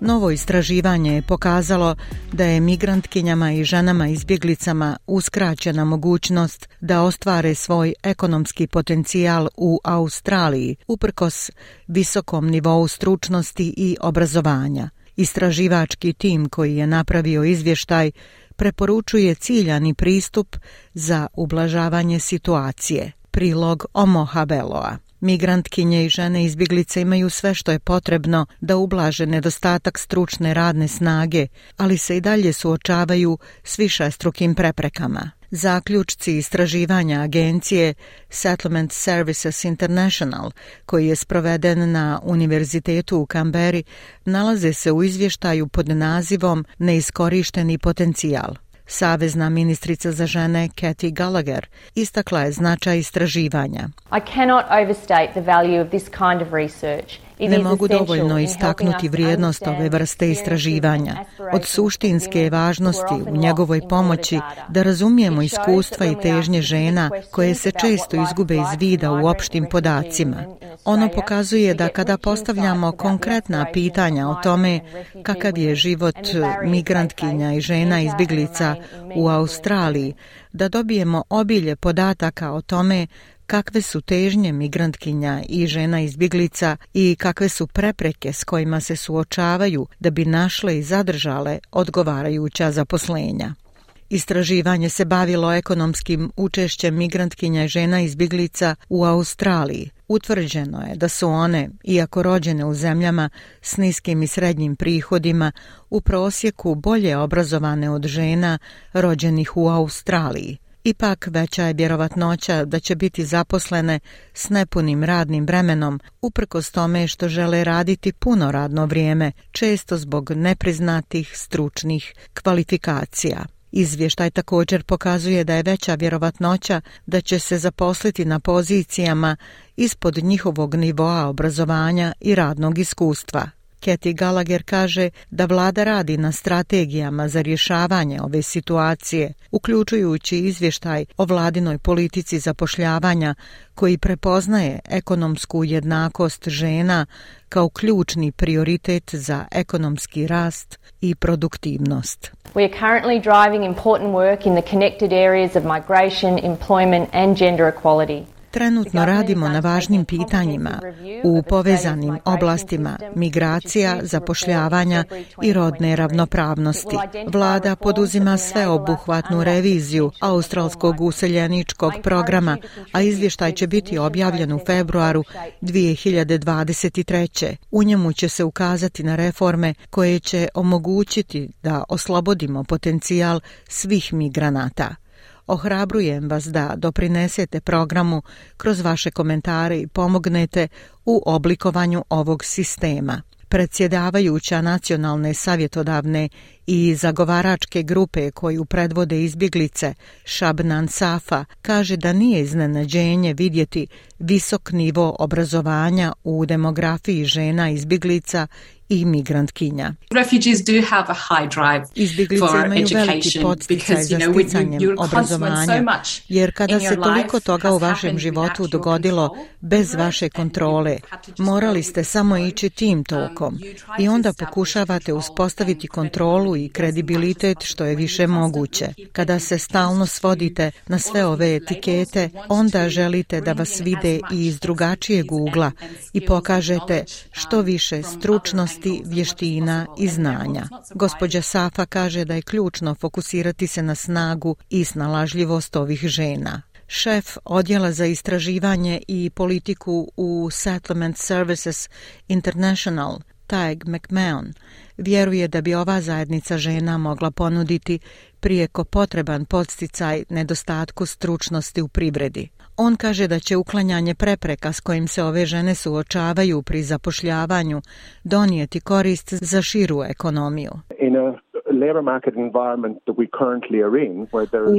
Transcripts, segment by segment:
Novo istraživanje je pokazalo da je migrantkinjama i ženama izbjeglicama uskraćena mogućnost da ostvare svoj ekonomski potencijal u Australiji uprkos visokom nivou stručnosti i obrazovanja. Istraživački tim koji je napravio izvještaj preporučuje ciljani pristup za ublažavanje situacije. Prilog Omoha Beloa. Migrantkinje i žene izbjeglice imaju sve što je potrebno da ublaže nedostatak stručne radne snage, ali se i dalje suočavaju s višestrukim preprekama. Zaključci istraživanja agencije Settlement Services International, koji je sproveden na Univerzitetu u Kamberi, nalaze se u izvještaju pod nazivom Neiskorišteni potencijal. Savezna ministrica za žene Kathy Gallagher istakla je značaj istraživanja. I cannot overstate the value of this kind of research. Ne mogu dovoljno istaknuti vrijednost ove vrste istraživanja. Od suštinske je važnosti u njegovoj pomoći da razumijemo iskustva i težnje žena koje se često izgube iz vida u opštim podacima. Ono pokazuje da kada postavljamo konkretna pitanja o tome kakav je život migrantkinja i žena izbjeglica u Australiji, da dobijemo obilje podataka o tome kakve su težnje migrantkinja i žena izbjeglica i kakve su prepreke s kojima se suočavaju da bi našle i zadržale odgovarajuća zaposlenja. Istraživanje se bavilo ekonomskim učešćem migrantkinja i žena izbjeglica u Australiji. Utvrđeno je da su one, iako rođene u zemljama s niskim i srednjim prihodima, u prosjeku bolje obrazovane od žena rođenih u Australiji. Ipak veća je vjerovatnoća da će biti zaposlene s nepunim radnim bremenom, uprkos tome što žele raditi puno radno vrijeme, često zbog nepriznatih stručnih kvalifikacija. Izvještaj također pokazuje da je veća vjerovatnoća da će se zaposliti na pozicijama ispod njihovog nivoa obrazovanja i radnog iskustva. Kathy Gallagher kaže da vlada radi na strategijama za rješavanje ove situacije, uključujući izvještaj o vladinoj politici zapošljavanja koji prepoznaje ekonomsku jednakost žena kao ključni prioritet za ekonomski rast i produktivnost. We are currently driving important work in the connected areas of migration, employment and gender equality. Trenutno radimo na važnim pitanjima u povezanim oblastima migracija, zapošljavanja i rodne ravnopravnosti. Vlada poduzima sveobuhvatnu reviziju australskog useljeničkog programa, a izvještaj će biti objavljen u februaru 2023. U njemu će se ukazati na reforme koje će omogućiti da oslobodimo potencijal svih migranata. Ohrabrujem vas da doprinesete programu kroz vaše komentare i pomognete u oblikovanju ovog sistema. Predsjedavajuća nacionalne savjetodavne i zagovaračke grupe koju predvode izbjeglice Shabnan Safa kaže da nije iznenađenje vidjeti visok nivo obrazovanja u demografiji žena izbjeglica i migrantkinja. Izbjeglice imaju veliki podsticaj za sticanjem obrazovanja, jer kada se toliko toga u vašem životu dogodilo bez vaše kontrole, morali ste samo ići tim tokom i onda pokušavate uspostaviti kontrolu i kredibilitet što je više moguće. Kada se stalno svodite na sve ove etikete, onda želite da vas vide i iz drugačijeg ugla i pokažete što više stručnosti, vještina i znanja. Gospođa Safa kaže da je ključno fokusirati se na snagu i snalažljivost ovih žena. Šef odjela za istraživanje i politiku u Settlement Services International, Taeg McMahon, vjeruje da bi ova zajednica žena mogla ponuditi prijeko potreban podsticaj nedostatku stručnosti u privredi. On kaže da će uklanjanje prepreka s kojim se ove žene suočavaju pri zapošljavanju donijeti korist za širu ekonomiju.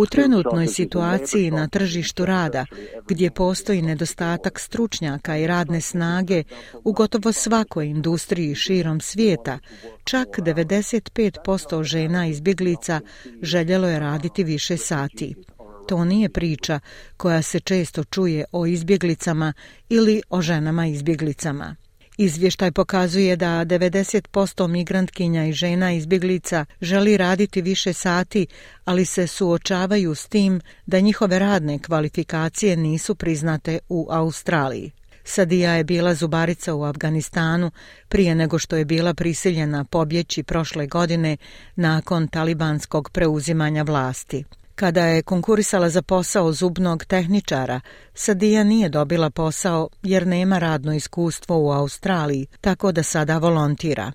U trenutnoj situaciji na tržištu rada, gdje postoji nedostatak stručnjaka i radne snage u gotovo svakoj industriji širom svijeta, čak 95% žena izbjeglica željelo je raditi više sati. To nije priča koja se često čuje o izbjeglicama ili o ženama izbjeglicama. Izvještaj pokazuje da 90% migrantkinja i žena izbjeglica želi raditi više sati, ali se suočavaju s tim da njihove radne kvalifikacije nisu priznate u Australiji. Sadija je bila zubarica u Afganistanu prije nego što je bila prisiljena pobjeći prošle godine nakon talibanskog preuzimanja vlasti. Kada je konkurisala za posao zubnog tehničara, Sadija nije dobila posao jer nema radno iskustvo u Australiji, tako da sada volontira.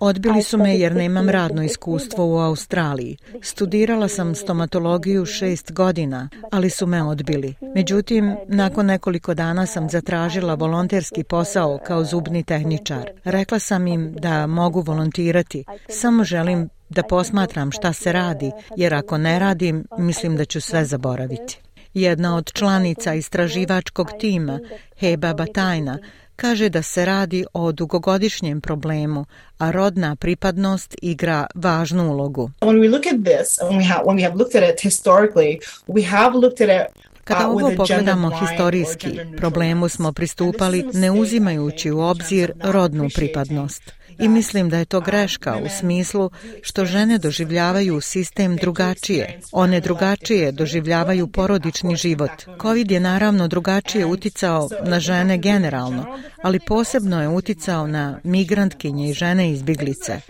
Odbili su me jer nemam radno iskustvo u Australiji. Studirala sam stomatologiju šest godina, ali su me odbili. Međutim, nakon nekoliko dana sam zatražila volonterski posao kao zubni tehničar. Rekla sam im da mogu volontirati, samo želim da posmatram šta se radi, jer ako ne radim, mislim da ću sve zaboraviti. Jedna od članica istraživačkog tima, Heba Batajna, kaže da se radi o dugogodišnjem problemu, a rodna pripadnost igra važnu ulogu. Kada ovo pogledamo historijski, problemu smo pristupali ne uzimajući u obzir rodnu pripadnost. I mislim da je to greška u smislu što žene doživljavaju sistem drugačije. One drugačije doživljavaju porodični život. Covid je naravno drugačije uticao na žene generalno, ali posebno je uticao na migrantkinje i žene izbjeglice.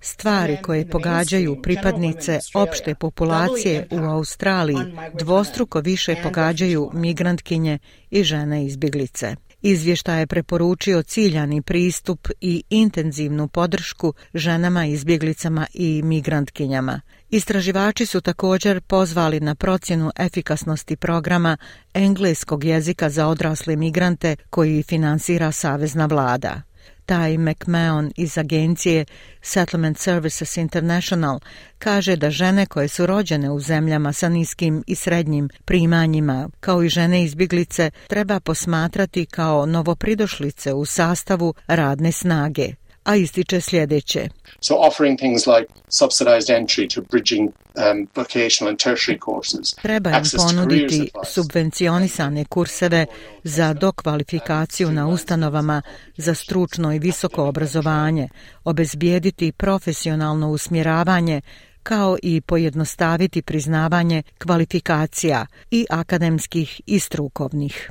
Stvari koje pogađaju pripadnice opšte populacije u Australiji dvostruko više pogađaju migrantkinje i žene izbjeglice. Izvještaj je preporučio ciljani pristup i intenzivnu podršku ženama, izbjeglicama i migrantkinjama. Istraživači su također pozvali na procjenu efikasnosti programa engleskog jezika za odrasle migrante koji finansira Savezna vlada. Ty McMahon iz agencije Settlement Services International kaže da žene koje su rođene u zemljama sa niskim i srednjim primanjima, kao i žene izbjeglice, treba posmatrati kao novopridošlice u sastavu radne snage a ističe sljedeće. So offering things like subsidized entry to bridging um, vocational and tertiary courses. Treba im ponuditi subvencionisane kurseve za dokvalifikaciju na ustanovama za stručno i visoko obrazovanje, obezbijediti profesionalno usmjeravanje kao i pojednostaviti priznavanje kvalifikacija i akademskih i strukovnih.